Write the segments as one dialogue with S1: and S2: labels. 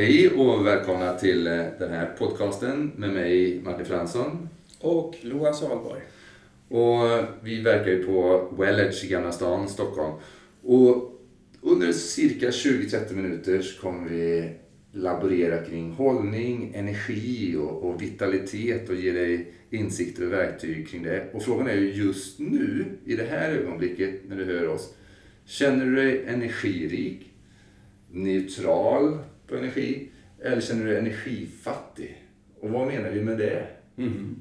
S1: Hej och välkomna till eh, den här podcasten med mig Martin Fransson.
S2: Och Loa Salborg.
S1: Och vi verkar ju på Wellage i Gamla stan, Stockholm. Och under cirka 20-30 minuter så kommer vi laborera kring hållning, energi och, och, vitalitet och ge dig insikter och verktyg kring det. Och frågan är ju just nu, i det här ögonblicket när du hör oss, känner du dig energirik, neutral på energi eller känner du dig energifattig? Och vad menar vi med det? Mm.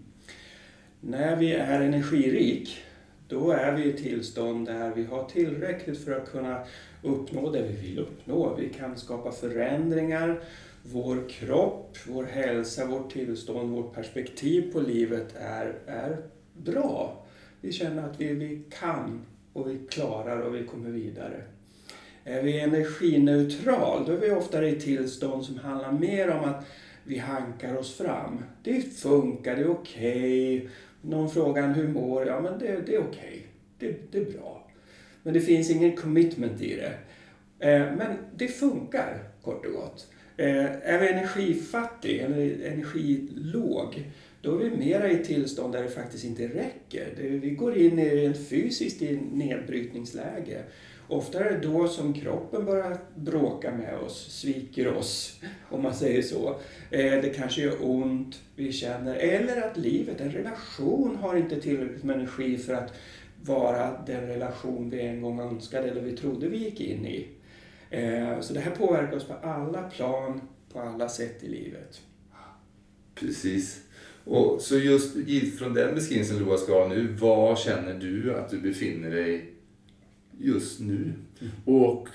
S2: När vi är energirik, då är vi i tillstånd där vi har tillräckligt för att kunna uppnå det vi vill uppnå. Vi kan skapa förändringar. Vår kropp, vår hälsa, vårt tillstånd, vårt perspektiv på livet är, är bra. Vi känner att vi, vi kan och vi klarar och vi kommer vidare. Är vi energineutral, då är vi oftare i tillstånd som handlar mer om att vi hankar oss fram. Det funkar, det är okej. Okay. Någon frågar hur mår? Ja, men det, det är okej. Okay. Det, det är bra. Men det finns ingen commitment i det. Eh, men det funkar, kort och gott. Eh, är vi energifattig eller energilåg, då är vi mera i tillstånd där det faktiskt inte räcker. Vi går in i rent fysiskt i nedbrytningsläge. Ofta är det då som kroppen börjar bråka med oss, sviker oss, om man säger så. Eh, det kanske gör ont, vi känner, eller att livet, en relation, har inte tillräckligt med energi för att vara den relation vi en gång önskade eller vi trodde vi gick in i. Eh, så det här påverkar oss på alla plan, på alla sätt i livet.
S1: Precis. Och så just från den beskrivningen Loa ska ha nu, var känner du att du befinner dig just nu? Och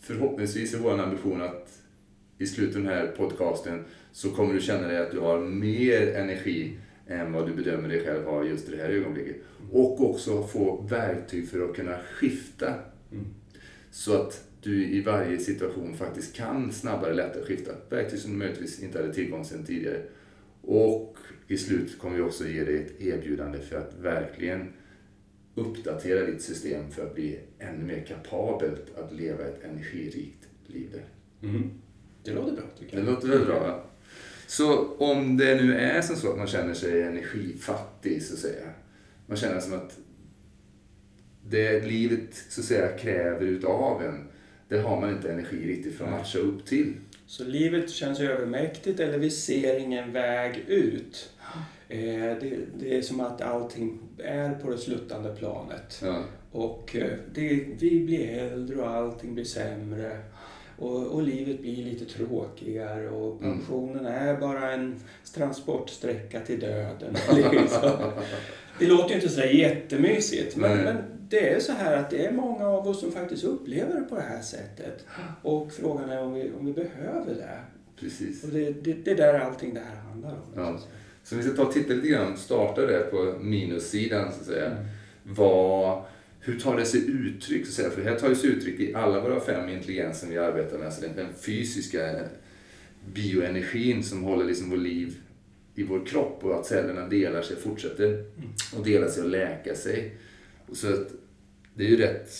S1: förhoppningsvis är vår ambition att i slutet av den här podcasten så kommer du känna dig att du har mer energi än vad du bedömer dig själv ha just i det här ögonblicket. Och också få verktyg för att kunna skifta. Mm. Så att du i varje situation faktiskt kan snabbare, lättare skifta. Verktyg som du möjligtvis inte hade tillgång till tidigare. Och i slutet kommer vi också ge dig ett erbjudande för att verkligen uppdatera ditt system för att bli ännu mer kapabelt att leva ett energirikt liv.
S2: Mm. Det låter bra tycker jag.
S1: Det låter väl bra va? Så om det nu är som så att man känner sig energifattig så att säga. Man känner som att det livet så att säga kräver utav en, det har man inte energi riktigt för att matcha upp till.
S2: Så livet känns övermäktigt eller vi ser ingen väg ut. Eh, det, det, är som att allting är på det sluttande planet. Ja. Och eh, det, vi blir äldre och allting blir sämre. Och, och livet blir lite tråkigare och mm. pensionen mm. är bara en transportsträcka till döden. Liksom. det låter ju inte så jättemysigt men, men, det är så här att det är många av oss som faktiskt upplever det på det här sättet. Och frågan är om vi, om vi behöver det.
S1: Precis.
S2: Och det, det, det är där allting det här handlar om.
S1: Ja. Så vi ska ta och titta lite grann, starta det på minussidan så att säga. Mm. Vad hur tar det sig uttryck? Så säga? För det här tar ju sig uttryck i alla våra fem intelligenser vi arbetar med. Alltså den, fysiska bioenergin som håller liksom vår liv i vår kropp och att cellerna delar sig, fortsätter att dela sig och läka sig. Och så att det är ju rätt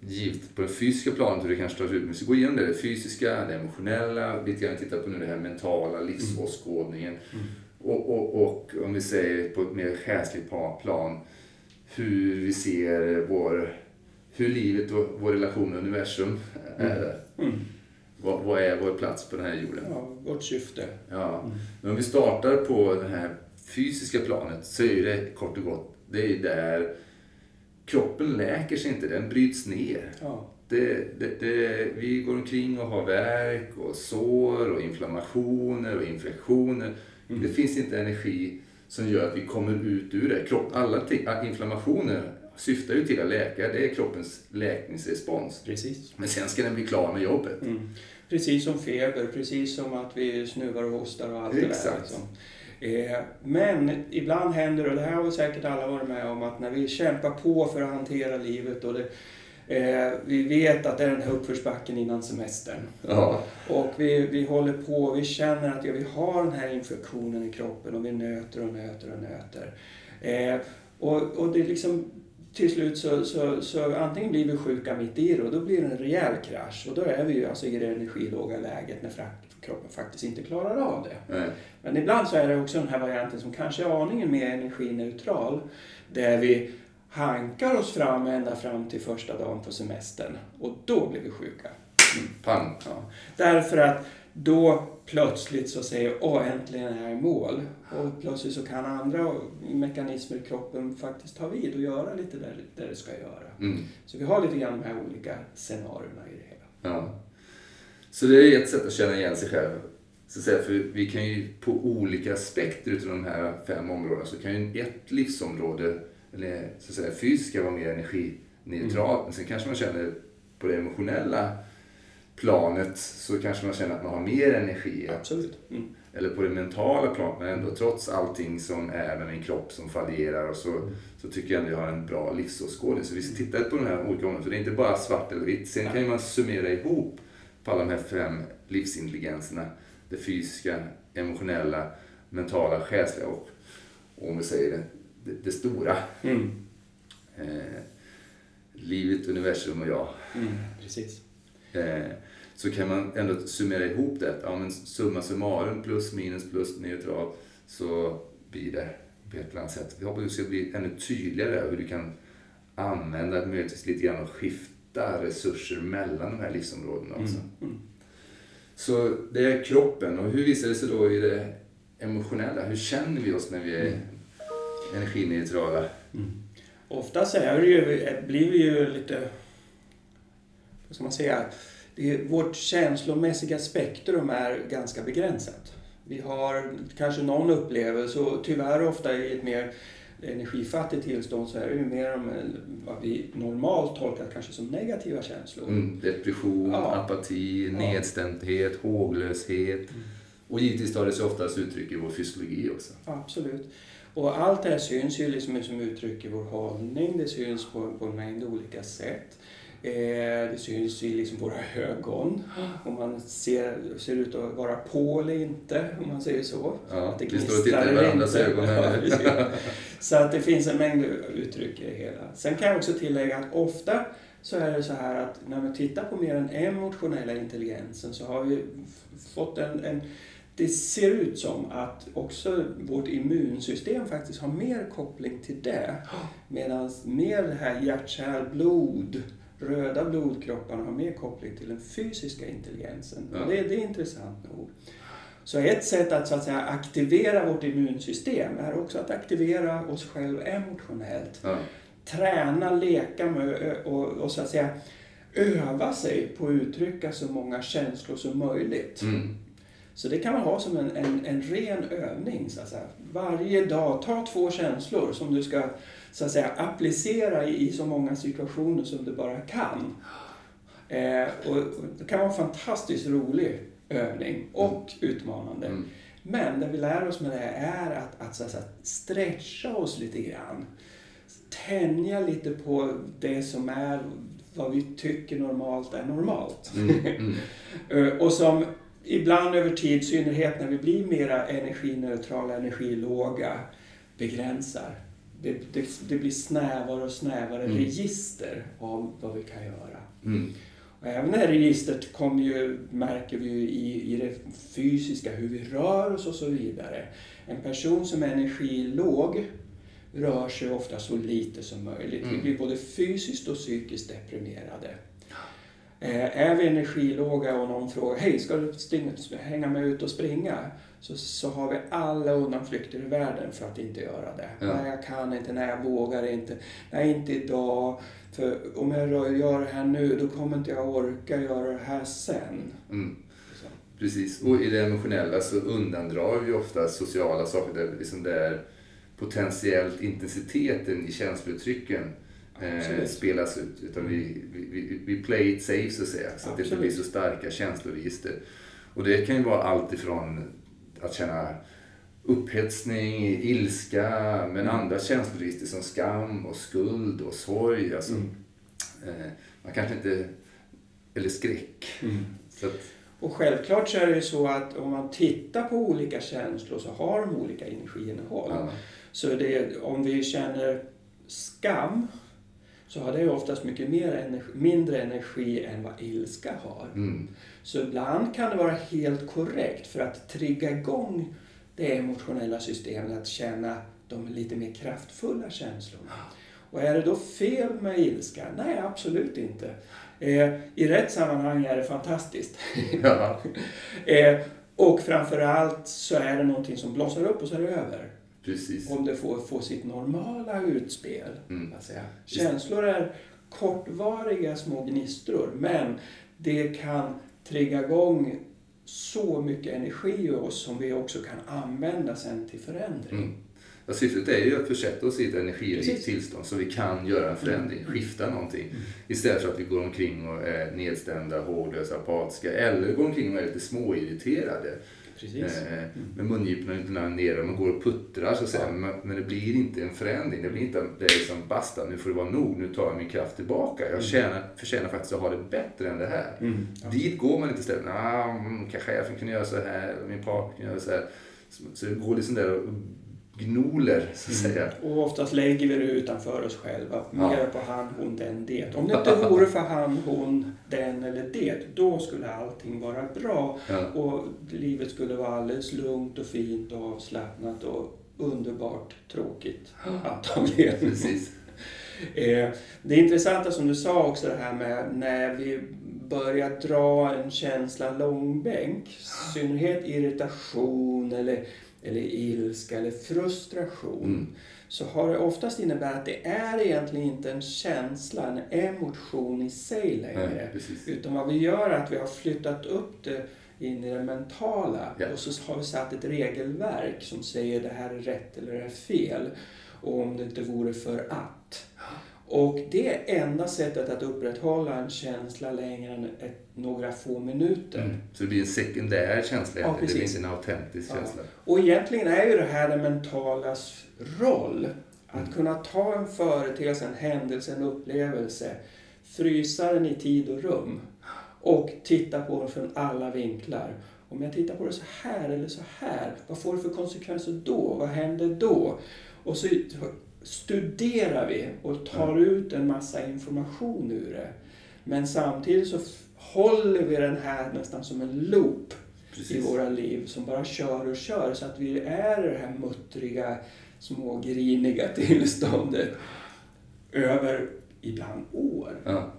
S1: givet på det fysiska planet hur det kanske tar ut. Men vi ska gå igenom det, det fysiska, det emotionella, lite grann titta på nu det här mentala, livsåskådningen. Mm. Och, och, och om vi säger på ett mer själsligt plan, hur vi ser vår, hur livet och vår relation med universum är. Mm. Vad, vad, är vår plats på den här jorden?
S2: Ja, vårt syfte.
S1: Ja. Mm. Men om vi startar på det här fysiska planet så är det kort och gott, det är där kroppen läker sig inte, den bryts ner. Ja. Det, det, det, vi går omkring och har värk och sår och inflammationer och infektioner. Mm. Det finns inte energi som gör att vi kommer ut ur det. Kropp, alla inflammationer syftar ju till att läka, det är kroppens läkningsrespons.
S2: Precis.
S1: Men sen ska den bli klar med jobbet. Mm.
S2: Precis som feber, precis som att vi snuvar och hostar och allt Exakt. det där. Liksom. Eh, men ibland händer, och det här har säkert alla varit med om, att när vi kämpar på för att hantera livet och det Eh, vi vet att det är den här uppförsbacken innan semestern. Ja. Och vi, vi håller på, vi känner att ja, vi har den här infektionen i kroppen och vi nöter och nöter och nöter. Eh, och, och det liksom till slut så, så, så antingen blir vi sjuka mitt i det och då blir det en rejäl krasch och då är vi ju alltså i det energilåga läget när kroppen faktiskt inte klarar av det.
S1: Nej.
S2: Men ibland så är det också den här varianten som kanske är aningen mer energineutral där vi hankar oss fram ända fram till första dagen på semestern och då blir vi sjuka.
S1: Pang.
S2: Ja. Därför att då plötsligt så säger åh äntligen är jag i mål. Och plötsligt så kan andra mekanismer i kroppen faktiskt ta vid och göra lite där, där det ska göra.
S1: Mm.
S2: Så vi har lite grann de här olika scenarierna i det hela.
S1: Ja. Så det är ett sätt att känna igen sig själv. Så att säga, för vi kan ju på olika aspekter utav de här fem områdena så kan ju ett livsområde, eller så att säga fysiska, vara mer energineutralt. Mm. Men sen kanske man känner på det emotionella planet så kanske man känner att man har mer energi.
S2: Absolut. Mm.
S1: Eller på det mentala planet, men ändå trots allting som är med min kropp som fallerar och så, mm. så tycker jag ändå jag har en bra livsåskådning. Så vi tittar på de här olika områdena, för det är inte bara svart eller vitt. Sen kan man summera ihop på alla de här fem livsintelligenserna. Det fysiska, emotionella, mentala, själsliga och, och om vi säger det, det, det stora.
S2: Mm.
S1: Eh, livet, universum och jag.
S2: Mm, precis.
S1: Eh, så kan man ändå summera ihop det. Ja, men summa summarum, plus minus plus neutral, så blir det på ett eller annat sätt. Vi hoppas att det ska bli ännu tydligare hur du kan använda möjligtvis lite grann och skifta resurser mellan de här livsområdena också.
S2: Mm. Mm.
S1: Så det är kroppen. Och hur visar det sig då i det emotionella? Hur känner vi oss när vi är mm. Energineutrala?
S2: Mm. Oftast är det ju, blir vi ju lite vad ska man säga, det, vårt känslomässiga spektrum är ganska begränsat. Vi har kanske någon upplevelse och tyvärr ofta i ett mer energifattigt tillstånd så är det ju mer om vad vi normalt tolkar kanske som negativa känslor.
S1: Mm, depression, ja. apati, ja. nedstämdhet, håglöshet. Mm. Och givetvis tar det sig oftast uttryck i vår fysiologi också.
S2: Absolut. Och allt det här syns ju liksom som uttryck i vår hållning, det syns på, på en mängd olika sätt. Eh, det syns i liksom våra ögon. Om man ser, ser ut att vara på eller inte, om man säger så.
S1: Ja, att det vi står och tittar i varandras ögon.
S2: Ja, så att det finns en mängd uttryck i det hela. Sen kan jag också tillägga att ofta så är det så här att när vi tittar på mer den emotionella intelligensen så har vi fått en, en det ser ut som att också vårt immunsystem faktiskt har mer koppling till det. Medan mer det här hjärt, blod, röda blodkropparna har mer koppling till den fysiska intelligensen. Ja. Det, det, är intressant nog. Så ett sätt att, så att säga, aktivera vårt immunsystem är också att aktivera oss själva emotionellt.
S1: Ja.
S2: Träna, leka med och, och, så att säga öva sig på att uttrycka så många känslor som möjligt.
S1: Mm.
S2: Så det kan man ha som en, en, en ren övning. Så att säga. Varje dag, ta två känslor som du ska så att säga, applicera i, så många situationer som du bara kan. Eh, och, och, det kan vara en fantastiskt rolig övning och mm. utmanande.
S1: Mm.
S2: Men det vi lär oss med det är att, att, så att, säga, stretcha oss lite grann. Tänja lite på det som är vad vi tycker normalt är normalt.
S1: Mm. Mm.
S2: Eh, och som ibland över tid, i synnerhet när vi blir mera energineutrala, energilåga, begränsar det, det, det, blir snävare och snävare mm. register av vad vi kan göra.
S1: Mm.
S2: Och även det här registret kommer ju, märker vi ju i, i det fysiska, hur vi rör oss och så vidare. En person som är energilåg rör sig ofta så lite som möjligt. Mm. Vi blir både fysiskt och psykiskt deprimerade. Eh, är vi energilåga och någon frågar Hej, ska du hänga med ut och springa? Så, så har vi alla undanflykter i världen för att inte göra det.
S1: Ja.
S2: Nej, jag kan inte, nej, jag vågar inte, nej, inte idag. För om jag gör det här nu, då kommer inte jag orka göra det här sen.
S1: Mm. Precis, och i det emotionella så undandrar vi ofta sociala saker där liksom det är potentiellt intensiteten i känslouttrycken eh, spelas ut. Utan vi, vi, vi play it safe så att säga. Så att det inte blir så starka känsloregister. Och det kan ju vara allt ifrån att känna upphetsning, ilska, men mm. andra känsloregister som skam och skuld och sorg. Alltså, mm. eh, man kanske inte... Eller skräck.
S2: Mm. Att, och självklart så är det ju så att om man tittar på olika känslor så har de olika energiinnehåll.
S1: Ja.
S2: Så det, om vi känner skam så har det oftast mycket mer energi, mindre energi än vad ilska har.
S1: Mm.
S2: Så ibland kan det vara helt korrekt för att trigga igång det emotionella systemet att känna de lite mer kraftfulla känslorna. Och är det då fel med ilska? Nej, absolut inte. Eh, I rätt sammanhang är det fantastiskt.
S1: Ja,
S2: eh, och framförallt så är det någonting som blossar upp och så är det över.
S1: Precis.
S2: Om det får, får sitt normala utspel.
S1: Mm.
S2: Att säga. Känslor är kortvariga små gnistror men det kan trigga igång så mycket energi i oss som vi också kan använda sen till förändring.
S1: Mm. Ja, syftet är ju att försätta oss i ett energirikt tillstånd så vi kan göra en förändring, skifta någonting. Istället för att vi går omkring och är nedstämda, håglösa, apatiska eller går omkring och är lite småirriterade.
S2: Precis.
S1: Eh, med mungiporna nere och man går och puttrar så att säga.
S2: Ja.
S1: Men, men det blir inte en förändring. Det blir inte det är liksom basta, nu får det vara nog, nu tar jag min kraft tillbaka. Jag tjänar, förtjänar faktiskt att ha det bättre än det här.
S2: Mm.
S1: Dit går man inte istället. Ah, mm, kanske chefen kunde göra så här, min partner kunde göra så här. Så, så det går liksom där och gnoler så att säga.
S2: Och oftast lägger vi det utanför oss själva.
S1: Ja.
S2: Mer på han, hon, den, det. Om det inte vore för han, hon, den eller det, då skulle allting vara bra.
S1: Ja.
S2: Och livet skulle vara alldeles lugnt och fint och avslappnat och underbart tråkigt antagligen.
S1: Precis.
S2: Eh, Det intressanta som du sa också det här med när vi börjar dra en känsla långbänk, i synnerhet irritation eller, eller ilska eller frustration,
S1: Mm.
S2: så har det oftast innebär att det är egentligen inte en känsla, en emotion i sig längre.
S1: Precis.
S2: Utan vad vi gör är att vi har flyttat upp det in i det mentala
S1: Ja.
S2: och så har vi satt ett regelverk som säger det här är rätt eller det är fel. Och om det inte vore för att. Och det är enda sättet att upprätthålla en känsla längre än ett, några få minuter.
S1: Mm. Så det blir en sekundär känsla
S2: Ja,
S1: det blir inte en autentisk
S2: Ja.
S1: känsla.
S2: Och egentligen är ju det här det mentalas roll. Att
S1: Mm.
S2: kunna ta en företeelse, en händelse, en upplevelse, frysa den i tid och rum och titta på den från alla vinklar. Om jag tittar på det så här eller så här, vad får det för konsekvenser då? Vad händer då? Och så studerar vi och tar ut en massa information ur det. Men samtidigt så håller vi den här nästan som en loop i
S1: Precis.
S2: våra liv som bara kör och kör så att vi är i det här muttriga, smågriniga tillståndet över ibland år.
S1: Ja.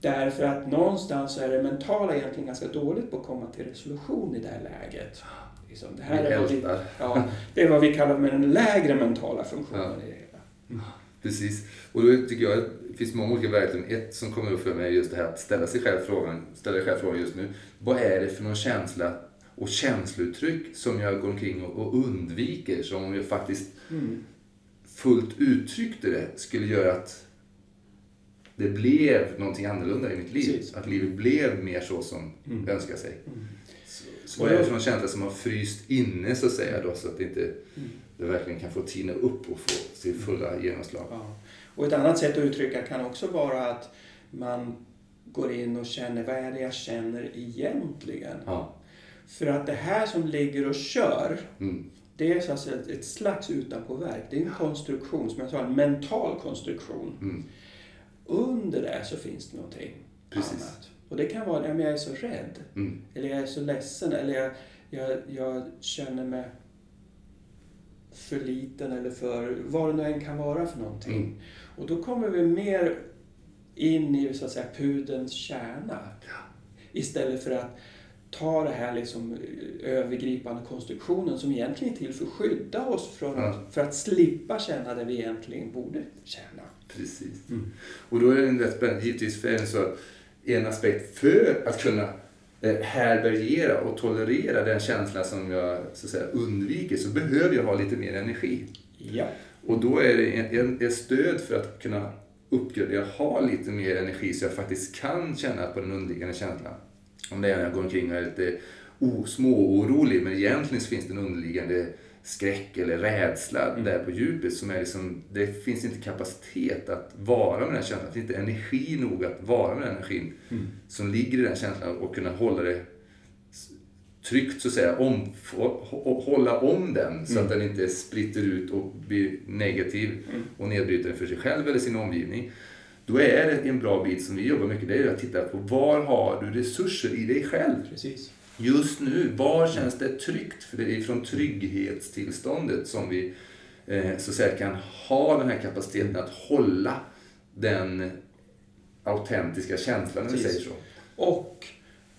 S2: Därför att någonstans så är det mentala egentligen ganska dåligt på att komma till resolution i det här läget. Liksom, det, här är vad vi, ja, det är vad vi kallar med den lägre mentala funktionen
S1: Ja.
S2: i det hela.
S1: Precis. Och då tycker jag att det finns många olika verktyg. Ett som kommer upp för mig är just det här att ställa sig själv frågan, ställa dig själv frågan just nu. Vad är det för någon känsla och känslouttryck som jag går omkring och, och undviker som om jag faktiskt
S2: Mm.
S1: fullt uttryckte det skulle göra att det blev någonting annorlunda i mitt liv.
S2: Precis.
S1: Att livet blev mer så som
S2: Mm.
S1: önskar sig.
S2: Mm.
S1: Så, är det för någon känsla som har fryst inne så att säga då så att det inte
S2: Mm.
S1: det verkligen kan få tina upp och få sin fulla genomslag.
S2: Ja. Och ett annat sätt att uttrycka kan också vara att man går in och känner, vad är det jag känner egentligen?
S1: Ja.
S2: För att det här som ligger och kör,
S1: Mm.
S2: det är så att säga ett slags utanpåverk. Det är en konstruktion, som jag sa, en mental konstruktion.
S1: Mm.
S2: Under det så finns det någonting
S1: Precis.
S2: annat. Och det kan vara, ja, men jag är så rädd.
S1: Mm.
S2: Eller jag är så ledsen. Eller jag, jag, jag känner mig för liten eller för vad det nu än kan vara för någonting.
S1: Mm.
S2: Och då kommer vi mer in i så att säga pudens kärna. Istället för att ta det här liksom övergripande konstruktionen som egentligen är till för att skydda oss från
S1: Ja.
S2: att, för att slippa känna det vi egentligen borde känna.
S1: Precis.
S2: Mm.
S1: Och då är det rätt spännande, givetvis för en, så en aspekt för att kunna eh, härbärgera och tolerera den känslan som jag så att säga, undviker så behöver jag ha lite mer energi.
S2: Ja.
S1: Och då är det ett stöd för att kunna uppgradera, ha lite mer energi så jag faktiskt kan känna på den underliggande känslan. Om det är när jag går omkring och är lite småorolig men egentligen så finns det en underliggande skräck eller rädsla
S2: Mm.
S1: där på djupet som är liksom, det finns inte kapacitet att vara med den känslan. Det finns inte energi nog att vara med den energin
S2: Mm.
S1: som ligger i den känslan och kunna hålla det tryggt så att säga om, hålla om den så
S2: Mm.
S1: att den inte spritter ut och blir negativ
S2: Mm.
S1: och nedbrytande för sig själv eller sin omgivning. Då är det en bra bit som vi jobbar mycket, det är att titta på var har du resurser i dig själv?
S2: Precis.
S1: Just nu, var känns det tryggt? För det är från trygghetstillståndet som vi eh, så att säga, kan ha den här kapaciteten att hålla den autentiska känslan, om vi säger så.
S2: Och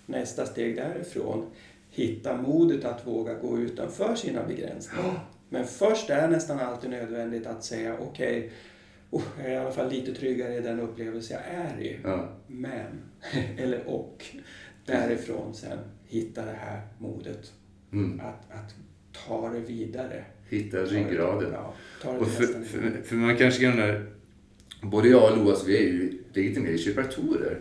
S2: nästa steg därifrån, hitta modet att våga gå utanför sina begränsningar. Men först är nästan alltid nödvändigt att säga okej, oh, jag är i alla fall lite tryggare i den upplevelse jag är i.
S1: Ja.
S2: Men, eller och, därifrån sen hitta det här modet
S1: Mm.
S2: att, att ta det vidare.
S1: Hitta ryggraden.
S2: Ja,
S1: Och för, för, för man kanske kan undra, både jag och Loas, vi är ju legitimerade kiropraktorer.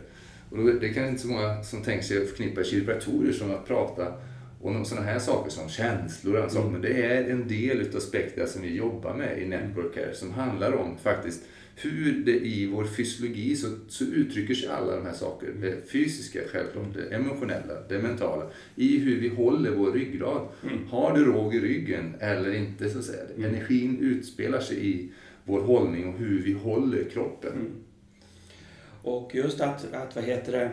S1: Och då, det är kanske inte så många som tänker sig att förknippa kiropraktorer som att prata om sådana här saker som känslor och saker. Men det är en del utav spektra som vi jobbar med i Network Care som handlar om faktiskt hur det i vår fysiologi så, så uttrycker sig alla de här sakerna. Det fysiska självklart, det emotionella, det mentala. I hur vi håller vår ryggrad.
S2: Mm.
S1: Har du råg i ryggen eller inte så att säga.
S2: Mm.
S1: Energin utspelar sig i vår hållning och hur vi håller kroppen.
S2: Mm. Och just att, att, vad heter det,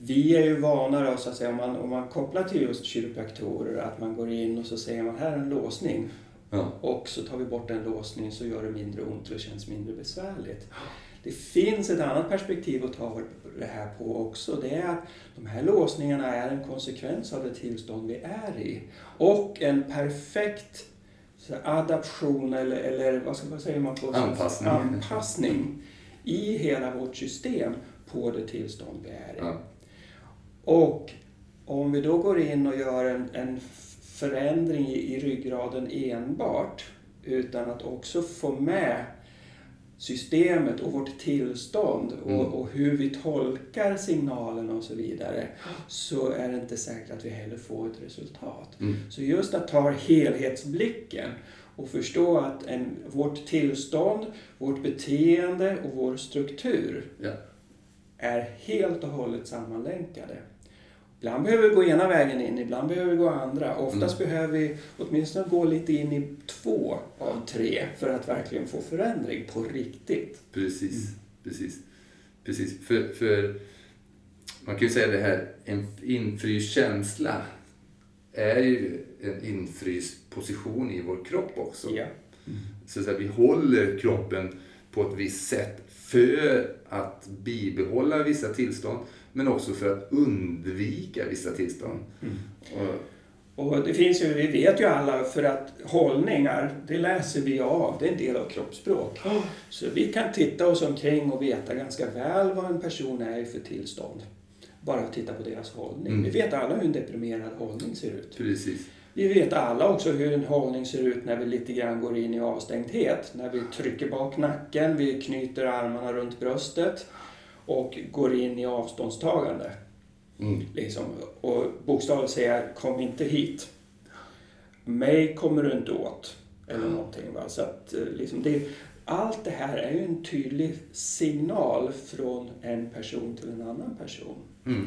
S2: vi är ju vana då, så att säga, om man, om man kopplar till just kiropraktorer, att man går in och så säger man här är en låsning.
S1: Ja.
S2: Och så tar vi bort den låsningen så gör det mindre ont och det känns mindre besvärligt. Det finns ett annat perspektiv att ta det här på också. Det är att de här låsningarna är en konsekvens av det tillstånd vi är i. Och en perfekt adaption eller, eller vad, ska, man på
S1: Anpassning.
S2: anpassning i hela vårt system på det tillstånd vi är i.
S1: Ja.
S2: Och om vi då går in och gör en, en förändring i, i ryggraden enbart utan att också få med systemet och vårt tillstånd och,
S1: Mm.
S2: och hur vi tolkar signalerna och så vidare så är det inte säkert att vi heller får ett resultat.
S1: Mm.
S2: Så just att ta helhetsblicken och förstå att en, vårt tillstånd, vårt beteende och vår struktur
S1: Ja.
S2: är helt och hållet sammanlänkade. Ibland behöver vi gå ena vägen in, ibland behöver vi gå andra. Oftast behöver vi åtminstone gå lite in i två av tre för att verkligen få förändring på riktigt.
S1: Precis, precis. precis. För, för man kan ju säga det här, en infryst känsla är ju en infryst position i vår kropp också.
S2: Ja.
S1: Så att säga, vi håller kroppen på ett visst sätt för att bibehålla vissa tillstånd men också för att undvika vissa tillstånd. Och,
S2: Och det finns ju, vi vet ju alla för att hållningar, det läser vi av, det är en del av kroppsspråk. Så vi kan titta oss omkring och veta ganska väl vad en person är i för tillstånd. Bara att titta på deras hållning.
S1: Mm.
S2: Vi vet alla hur en deprimerad hållning ser ut.
S1: precis.
S2: Vi vet alla också hur en hållning ser ut när vi lite grann går in i avstängdhet. När vi trycker bak nacken, vi knyter armarna runt bröstet och går in i avståndstagande.
S1: Mm.
S2: Liksom, och bokstavligt säger kom inte hit. Mig kommer du inte åt. Eller någonting. Va? Så att, eh, liksom det, allt det här är ju en tydlig signal från en person till en annan person.
S1: Mm.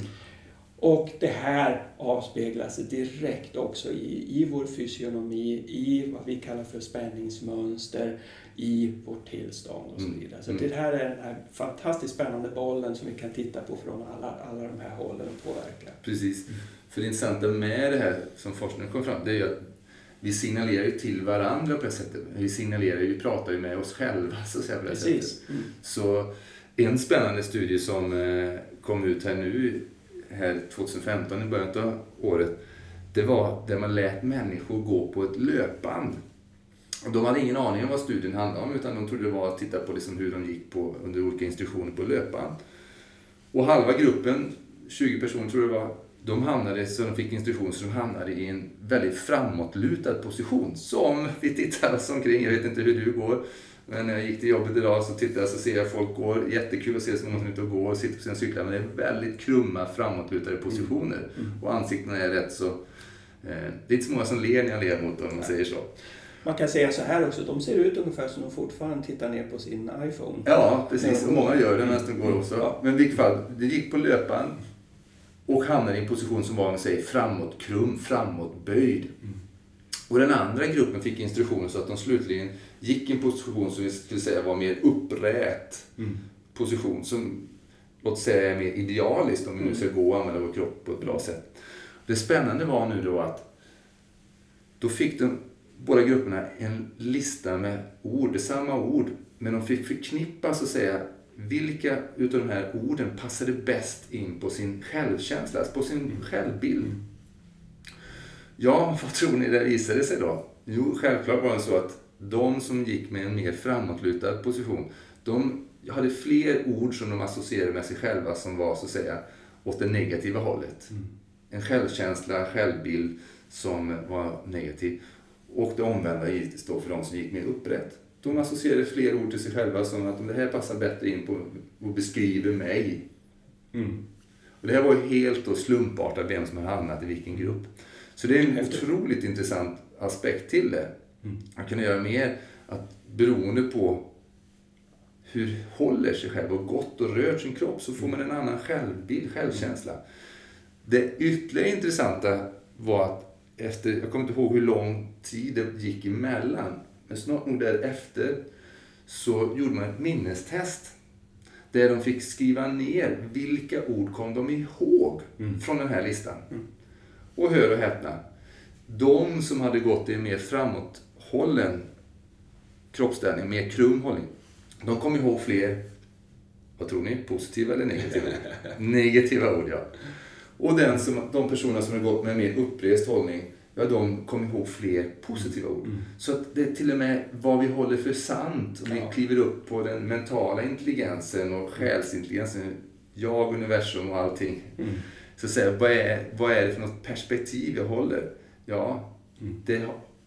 S2: Och det här avspeglar sig direkt också i, i vår fysionomi, i vad vi kallar för spänningsmönster, i vårt tillstånd och så
S1: Mm.
S2: vidare. Så
S1: Mm.
S2: det här är den här fantastiskt spännande bollen som vi kan titta på från alla, alla de här hållen och påverka.
S1: Precis. För det intressanta med det här som forskningen kom fram det är ju att vi signalerar ju till varandra på det sättet. Vi signalerar ju, vi pratar ju med oss själva så att säga på det sättet.
S2: Precis. Mm.
S1: Så en spännande studie som eh, kom ut här nu, här 2015 i början av året, det var där man lät människor gå på ett löpband. De hade ingen aning om vad studien handlade om utan de trodde det var att titta på liksom hur de gick på, under olika instruktioner på löpband. Och halva gruppen, 20 personer tror jag det var, de hamnade, så de fick instruktioner, så de hamnade i en väldigt framåtlutad position. Som vi tittar oss omkring, jag vet inte hur du går, men när jag gick till jobbet idag så tittade jag så ser jag folk går, jättekul att se så många som är ute och går och sitter på sina cyklar, men det är väldigt krumma framåtlutade positioner. Och ansiktena är rätt så, eh, det är inte så många som ler när jag ler mot dem om man säger så.
S2: Man kan säga så här också, de ser ut ungefär som de fortfarande tittar ner på sin iPhone.
S1: Ja, precis. Och många gör det medan de går också.
S2: Ja.
S1: Men i vilket fall, det gick på löpband. och hamnade i en position som var säger, framåtkrum, framåtböjd. Mm. Och den andra gruppen fick instruktioner så att de slutligen gick i en position som vi skulle säga var mer upprät mm. position. Som låt säga är mer idealiskt om vi nu ska gå och använda vår kropp på ett bra sätt. Det spännande var nu då att då fick de båda grupperna en lista med ord, samma ord, men de fick förknippa så att säga vilka utav de här orden passade bäst in på sin självkänsla, alltså på sin mm. självbild. Ja, vad tror ni det visade sig då? Jo, självklart var det så att de som gick med en mer framåtlutad position, de hade fler ord som de associerade med sig själva som var så att säga åt det negativa hållet. Mm. En självkänsla, självbild som var negativ. Och det omvända givetvis då för de som gick mer upprätt. De associerade fler ord till sig själva som att det här passar bättre in på och beskriver mig. Mm. Och det här var ju helt då slumpartat vem som har hamnat i vilken grupp. Så det är en Efter. otroligt intressant aspekt till det. Mm. Man kan göra mer att beroende på hur håller sig själv och gått och rört sin kropp så får man en annan självbild, självkänsla. Det ytterligare intressanta var att efter, jag kommer inte ihåg hur lång tid det gick emellan, men snart nog därefter så gjorde man ett minnestest. Där de fick skriva ner vilka ord kom de ihåg mm. från den här listan. Mm. Och hör och häpna. De som hade gått i en mer framåthållen kroppsställning, mer krum hållning, de kom ihåg fler, vad tror ni, positiva eller negativa? negativa ord, ja. Och den som, de personer som har gått med en mer upprest hållning, ja de kom ihåg fler positiva ord. Mm. Så att det är till och med vad vi håller för sant, och vi ja. kliver upp på den mentala intelligensen och själsintelligensen, jag, universum och allting. Mm. Så att säga, vad är, vad är det för något perspektiv jag håller? Ja, mm. det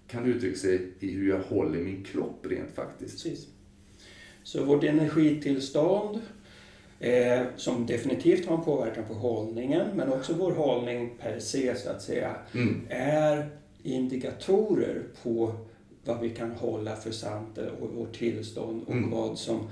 S1: kan uttrycka sig i hur jag håller min kropp rent faktiskt.
S2: Precis. Så vårt energitillstånd, eh, som definitivt har en påverkan på hållningen, men också vår hållning per se så att säga, mm. är indikatorer på vad vi kan hålla för sant och vårt tillstånd och mm. vad som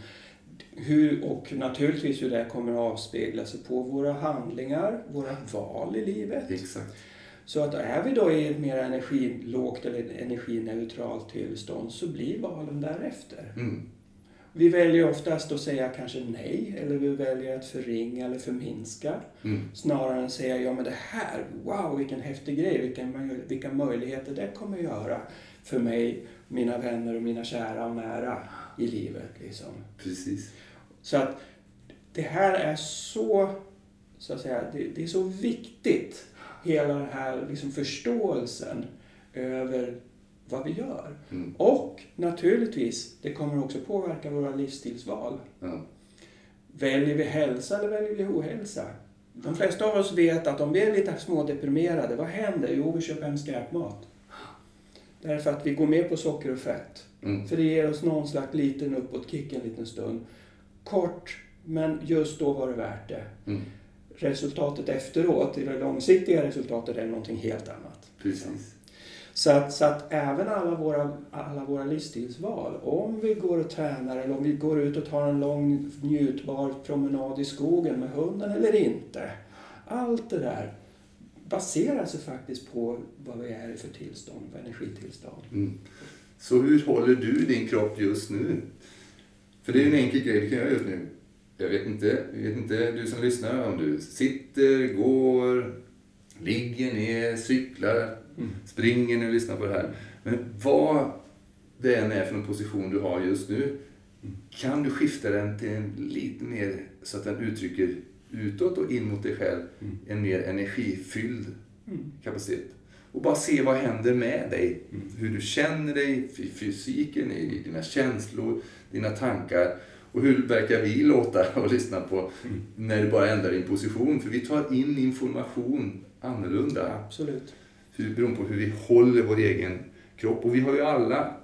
S2: hur, och naturligtvis hur det kommer att avspegla sig på våra handlingar, våra val i livet.
S1: Exakt.
S2: Så att är vi då i ett mer energilågt eller energineutralt tillstånd så blir valen därefter. Mm. Vi väljer oftast att säga kanske nej eller vi väljer att förringa eller förminska. Mm. Snarare än att säga ja men det här, wow vilken häftig grej, vilken, vilka möjligheter det kommer att göra för mig, mina vänner och mina kära och nära i livet. Liksom.
S1: Precis.
S2: Så att det här är så, så att säga, det, det är så viktigt, hela den här liksom förståelsen över vad vi gör. Mm. Och naturligtvis, det kommer också påverka våra livsstilsval. Mm. Väljer vi hälsa eller väljer vi ohälsa? De flesta av oss vet att om vi är lite smådeprimerade, vad händer? Jo, vi köper hem skräpmat. Därför att vi går med på socker och fett. Mm. För det ger oss någon slags liten uppåtkick en liten stund. Kort, men just då var det värt det. Mm. Resultatet efteråt, det långsiktiga resultatet, är någonting helt annat.
S1: Precis.
S2: Så att, så att även alla våra, alla våra livsstilsval, om vi går och tränar eller om vi går ut och tar en lång njutbar promenad i skogen med hunden eller inte. Allt det där baserar sig faktiskt på vad vi är i för tillstånd, för energitillstånd. Mm.
S1: Så hur håller du din kropp just nu? För det är en enkel grej du kan göra just nu. Jag vet inte, jag vet inte du som lyssnar om du sitter, går, ligger ner, cyklar, mm. springer när du lyssnar på det här. Men vad det än är för en position du har just nu, kan du skifta den till en lite mer så att den uttrycker utåt och in mot dig själv mm. en mer energifylld mm. kapacitet. Och bara se vad händer med dig. Mm. Hur du känner dig, fysiken, i dina känslor, dina tankar. Och hur verkar vi låta och lyssna på när du bara ändrar din position? För vi tar in information annorlunda.
S2: Absolut.
S1: Beroende på hur vi håller vår egen kropp. Och vi har ju alla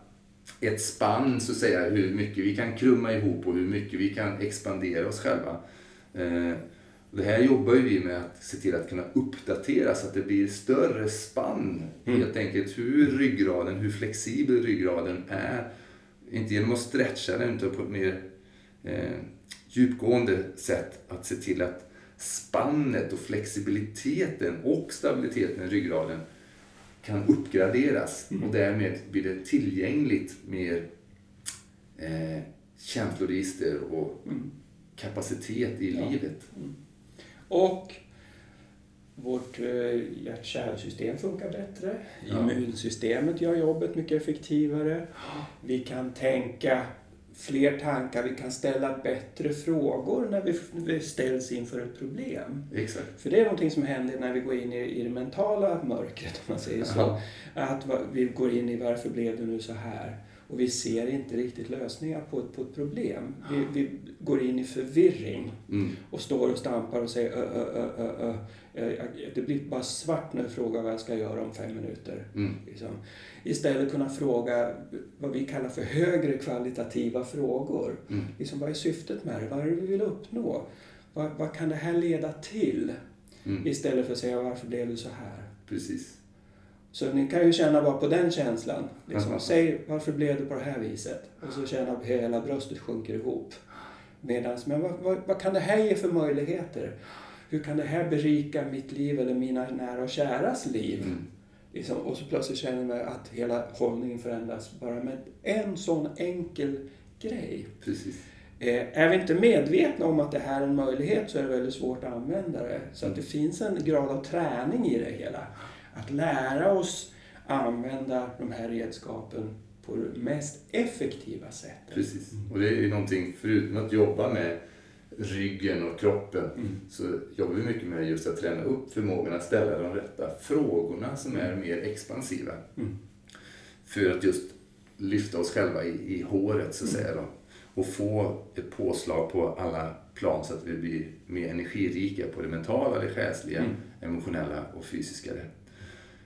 S1: ett spann så att säga, hur mycket vi kan krumma ihop och hur mycket vi kan expandera oss själva. Eh, det här jobbar ju vi med att se till att kunna uppdatera så att det blir större spann. Mm. Helt enkelt hur ryggraden, hur flexibel ryggraden är. Inte genom att stretcha den utan på ett mer eh, djupgående sätt att se till att spannet och flexibiliteten och stabiliteten i ryggraden kan uppgraderas och därmed blir det tillgängligt mer eh, känsloregister och kapacitet i
S2: Ja.
S1: livet.
S2: Och vårt eh, hjärt-kärlsystem funkar bättre.
S1: Ja.
S2: Immunsystemet gör jobbet mycket effektivare. Vi kan tänka fler tankar, vi kan ställa bättre frågor när vi, vi ställs inför ett problem.
S1: Exakt.
S2: För det är någonting som händer när vi går in i, i det mentala mörkret, om man säger så.
S1: Ja.
S2: Att vi går in i varför blev det nu så här? Och vi ser inte riktigt lösningar på ett, på ett problem. Vi, vi går in i förvirring
S1: Mm.
S2: och står och stampar och säger ö, ö, ö, ö, ö. Det blir bara svart när du frågar vad jag ska göra om fem minuter.
S1: Mm.
S2: Liksom. Istället kunna fråga vad vi kallar för högre kvalitativa frågor.
S1: Mm.
S2: Liksom, vad är syftet med det? Vad är det vi vill uppnå? Vad, vad kan det här leda till?
S1: Mm.
S2: Istället för att säga varför blev det så här?
S1: Precis.
S2: Så ni kan ju känna bara på den känslan. Liksom, säg varför blev det på det här viset? Och så känna att hela bröstet sjunker ihop. Medans, men vad, vad, vad kan det här ge för möjligheter? Hur kan det här berika mitt liv eller mina nära och käras liv?
S1: Mm.
S2: Liksom, och så plötsligt känner man att hela hållningen förändras bara med en sån enkel grej.
S1: Precis.
S2: Eh, är vi inte medvetna om att det här är en möjlighet så är det väldigt svårt att använda det. Så att det finns en grad av träning i det hela. Att lära oss använda de här redskapen på det mest effektiva sättet.
S1: Precis. Och det är ju någonting, förutom att jobba med ryggen och kroppen,
S2: Mm.
S1: så jobbar vi mycket med just att träna upp förmågan att ställa de rätta frågorna som är mer expansiva.
S2: Mm.
S1: För att just lyfta oss själva i, i håret så att
S2: Mm.
S1: säga då. Och få ett påslag på alla plan så att vi blir mer energirika på det mentala, det själsliga,
S2: Mm.
S1: emotionella och fysiska.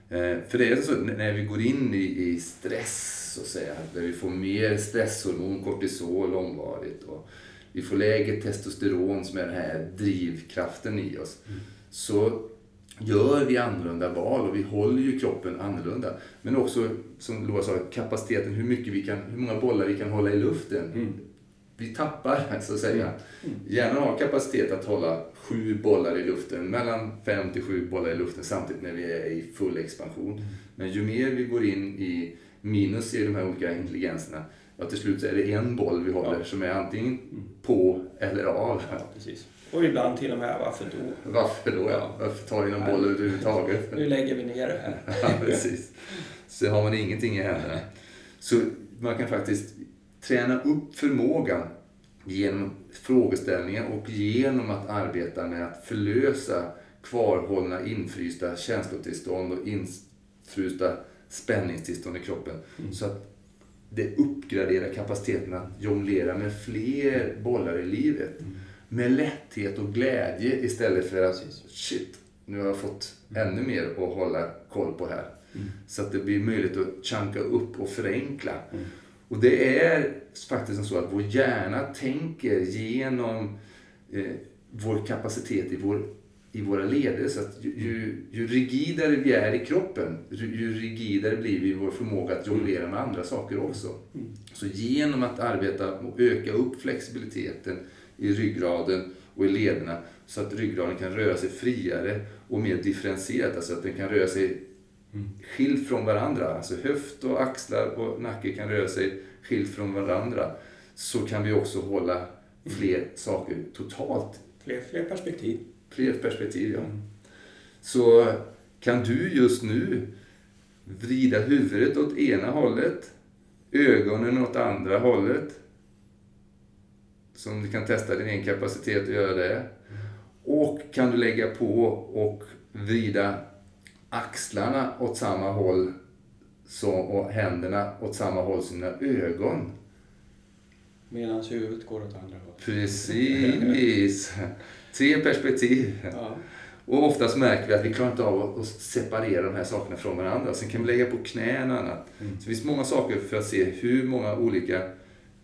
S1: Eh, För det är så när vi går in i, i stress så att säga, där vi får mer stresshormon, kortisol långvarigt och vi får lägre testosteron som är den här drivkraften i oss. Så gör vi annorlunda val och vi håller ju kroppen annorlunda. Men också, som Loa sa, kapaciteten, hur, mycket vi kan, hur många bollar vi kan hålla i luften.
S2: Mm.
S1: Vi tappar, så att säga. Hjärnan har kapacitet att hålla sju bollar i luften, mellan fem till sju bollar i luften samtidigt när vi är i full expansion. Men ju mer vi går in i minus i de här olika intelligenserna, ja, till slut är det en boll vi håller
S2: Ja.
S1: som är antingen på eller av.
S2: Ja, precis. Och ibland till och med, varför då?
S1: Varför då? Ja? Varför tar vi någon boll överhuvudtaget?
S2: Nu lägger vi ner det här.
S1: Ja, precis. Så har man ingenting i händerna. Så man kan faktiskt träna upp förmågan genom frågeställningar och genom att arbeta med att förlösa kvarhållna infrysta känslotillstånd och infrysta spänningstillstånd i kroppen. Så att det uppgraderar kapaciteten att jonglera med fler bollar i livet. Med lätthet och glädje istället för att shit, nu har jag fått ännu mer att hålla koll på här. Så att det blir möjligt att chunka upp och förenkla. Och det är faktiskt så att vår hjärna tänker genom eh, vår kapacitet i, vår, i våra leder. Så att ju, ju, ju rigidare vi är i kroppen, ju, ju rigidare blir vi i vår förmåga att jonglera med andra saker också. Så genom att arbeta och öka upp flexibiliteten i ryggraden och i lederna så att ryggraden kan röra sig friare och mer differentierat. Alltså att den kan röra sig skilt från varandra. Alltså höft och axlar och nacke kan röra sig skilt från varandra. Så kan vi också hålla fler saker totalt.
S2: Fler, fler perspektiv.
S1: Fler perspektiv, ja. Så kan du just nu vrida huvudet åt ena hållet, ögonen åt andra hållet. Som du kan testa din egen kapacitet att göra det. Och kan du lägga på och vrida axlarna åt samma håll så, och händerna åt samma håll som dina ögon.
S2: Medan huvudet går åt andra hållet.
S1: Precis. Tre perspektiv.
S2: Ja.
S1: Och oftast märker vi att vi klarar inte av att separera de här sakerna från varandra. Sen kan vi lägga på knän och annat.
S2: Mm.
S1: Så det finns många saker för att se hur många olika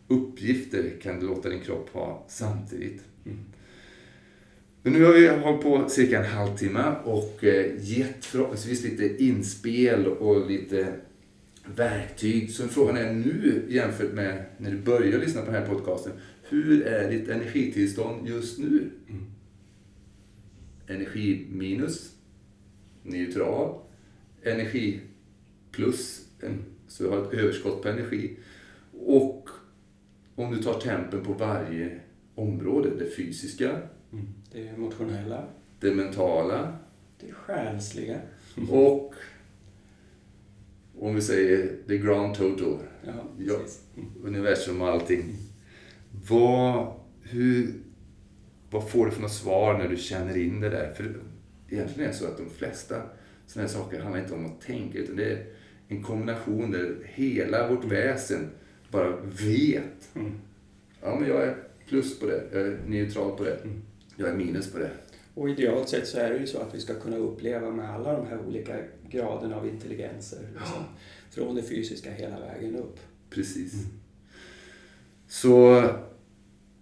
S1: uppgifter kan du låta din kropp ha samtidigt.
S2: Mm.
S1: Men nu har vi hållit på cirka en halvtimme och eh, gett förhoppningsvis lite inspel och lite verktyg. Så frågan är nu jämfört med när du började lyssna på den här podcasten. Hur är ditt energitillstånd just nu? energi minus, neutral, energi plus, så du har ett överskott på energi. Och om du tar tempen på varje område, det fysiska,
S2: Mm. Det emotionella,
S1: det mentala
S2: det själsliga.
S1: och om vi säger the grand total,
S2: Ja,
S1: Ja. universum och allting. Vad, hur, vad får du för något svar när du känner in det där? För egentligen är det så att de flesta sådana här saker handlar inte om att tänka utan det är en kombination där hela vårt väsen bara vet.
S2: Mm.
S1: Ja, men jag är plus på det, jag är neutral på det,
S2: Mm.
S1: jag är minus på det.
S2: Och idealt sett så är det ju så att vi ska kunna uppleva med alla de här olika graderna av intelligenser. Liksom, från det fysiska hela vägen upp.
S1: Precis. Så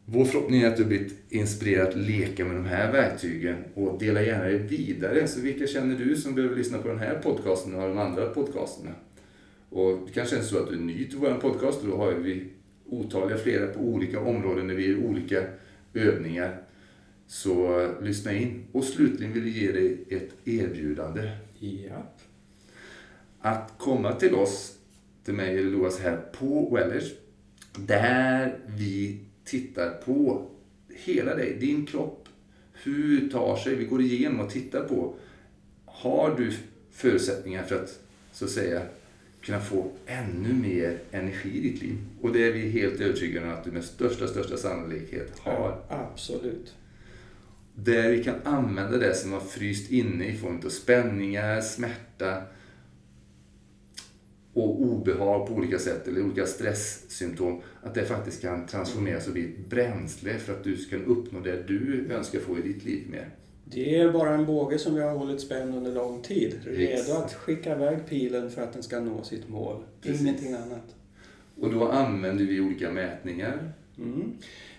S1: vår förhoppning är att du blivit inspirerad att leka med de här verktygen och dela gärna det vidare. Så vilka känner du som behöver lyssna på den här podcasten och de andra podcasterna? Och det kanske är så att du är ny till vår podcast och då har vi otaliga flera på olika områden där vi gör olika övningar. Så eh, lyssna in. Och slutligen vill vi ge dig ett erbjudande.
S2: Ja.
S1: att komma till oss, till mig eller Loas här på Wellers, där vi tittar på hela dig, din kropp, hur tar sig, vi går igenom och tittar på, har du förutsättningar för att, så att säga, kunna få ännu mer energi i ditt liv? Och det är vi helt övertygade om att du med största, största sannolikhet har.
S2: Absolut.
S1: Där vi kan använda det som har fryst inne i form av spänningar, smärta och obehag på olika sätt eller olika stresssymptom. Att det faktiskt kan transformeras och bli ett bränsle för att du ska uppnå det du önskar få i ditt liv mer.
S2: Det är bara en båge som vi har hållit spänd under lång tid. Redo att skicka iväg pilen för att den ska nå sitt mål.
S1: Precis.
S2: Ingenting annat.
S1: Och då använder vi olika mätningar.
S2: Mm.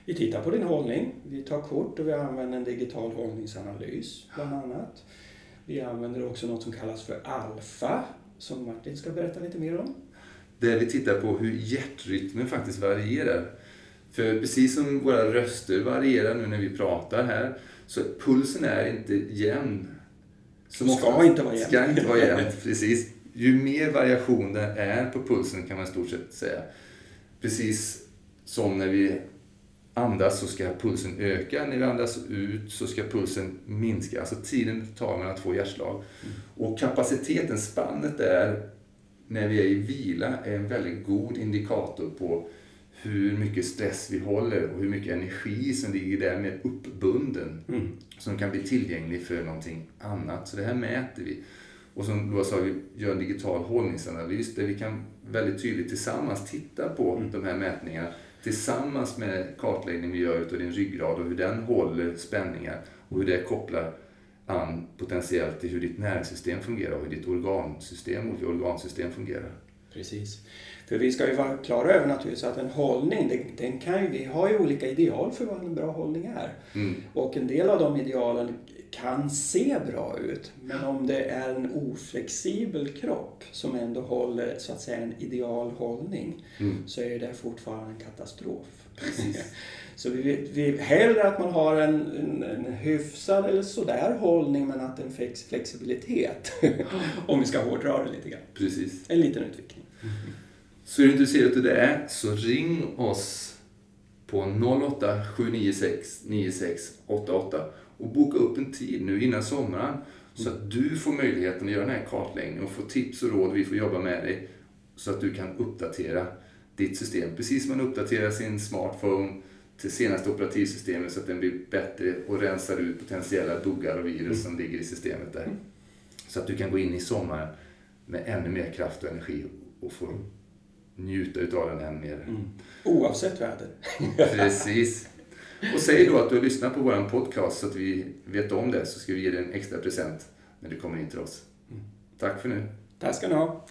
S2: Vi tittar på din hållning. Vi tar kort och vi använder en digital hållningsanalys bland annat. Vi använder också något som kallas för alfa som Martin ska berätta lite mer om.
S1: Där vi tittar på hur hjärtrytmen faktiskt varierar. För precis som våra röster varierar nu när vi pratar här, så pulsen är inte jämn. Som
S2: Ska
S1: oftast-
S2: inte vara jämn.
S1: Ska inte vara jämn, precis. Ju mer variation det är på pulsen kan man i stort sett säga. Precis som när vi andas så ska pulsen öka, när vi andas ut så ska pulsen minska. Alltså tiden det tar mellan två hjärtslag. Och kapaciteten, spannet där, när vi är i vila, är en väldigt god indikator på hur mycket stress vi håller och hur mycket energi som ligger där med uppbunden.
S2: Mm.
S1: Som kan bli tillgänglig för någonting annat. Så det här mäter vi. Och som då sa, vi gör en digital hållningsanalys där vi kan väldigt tydligt tillsammans titta på
S2: Mm.
S1: de här mätningarna tillsammans med kartläggning vi gör utav din ryggrad och hur den håller spänningar och hur det kopplar an potentiellt till hur ditt nervsystem fungerar och hur ditt organsystem, olika organsystem fungerar.
S2: Precis. För vi ska ju vara klara över naturligtvis att en hållning, den, den kan ju, vi har ju olika ideal för vad en bra hållning är.
S1: Mm.
S2: Och en del av de idealen kan se bra ut. Men om det är en oflexibel kropp som ändå håller så att säga en ideal hållning
S1: Mm.
S2: så är det fortfarande en katastrof. Så vi, vi hellre att man har en, en, en hyfsad eller sådär hållning men att en flex, flexibilitet. om vi ska hårdra det lite grann.
S1: Precis.
S2: En liten utvikning.
S1: Så är du intresserad av det så ring oss på 08 796 9688 och boka upp en tid nu innan sommaren så att du får möjligheten att göra den här kartläggningen och få tips och råd. Vi får jobba med dig så att du kan uppdatera ditt system. Precis som man uppdaterar sin smartphone till senaste operativsystemet så att den blir bättre och rensar ut potentiella buggar och virus som ligger i systemet där. Så att du kan gå in i sommaren med ännu mer kraft och energi och få njuta utav den än mer.
S2: Mm. Oavsett väder.
S1: Precis. Och säg då att du har lyssnat på vår podcast så att vi vet om det så ska vi ge dig en extra present när du kommer in till oss. Tack för nu.
S2: Tack ska ni ha.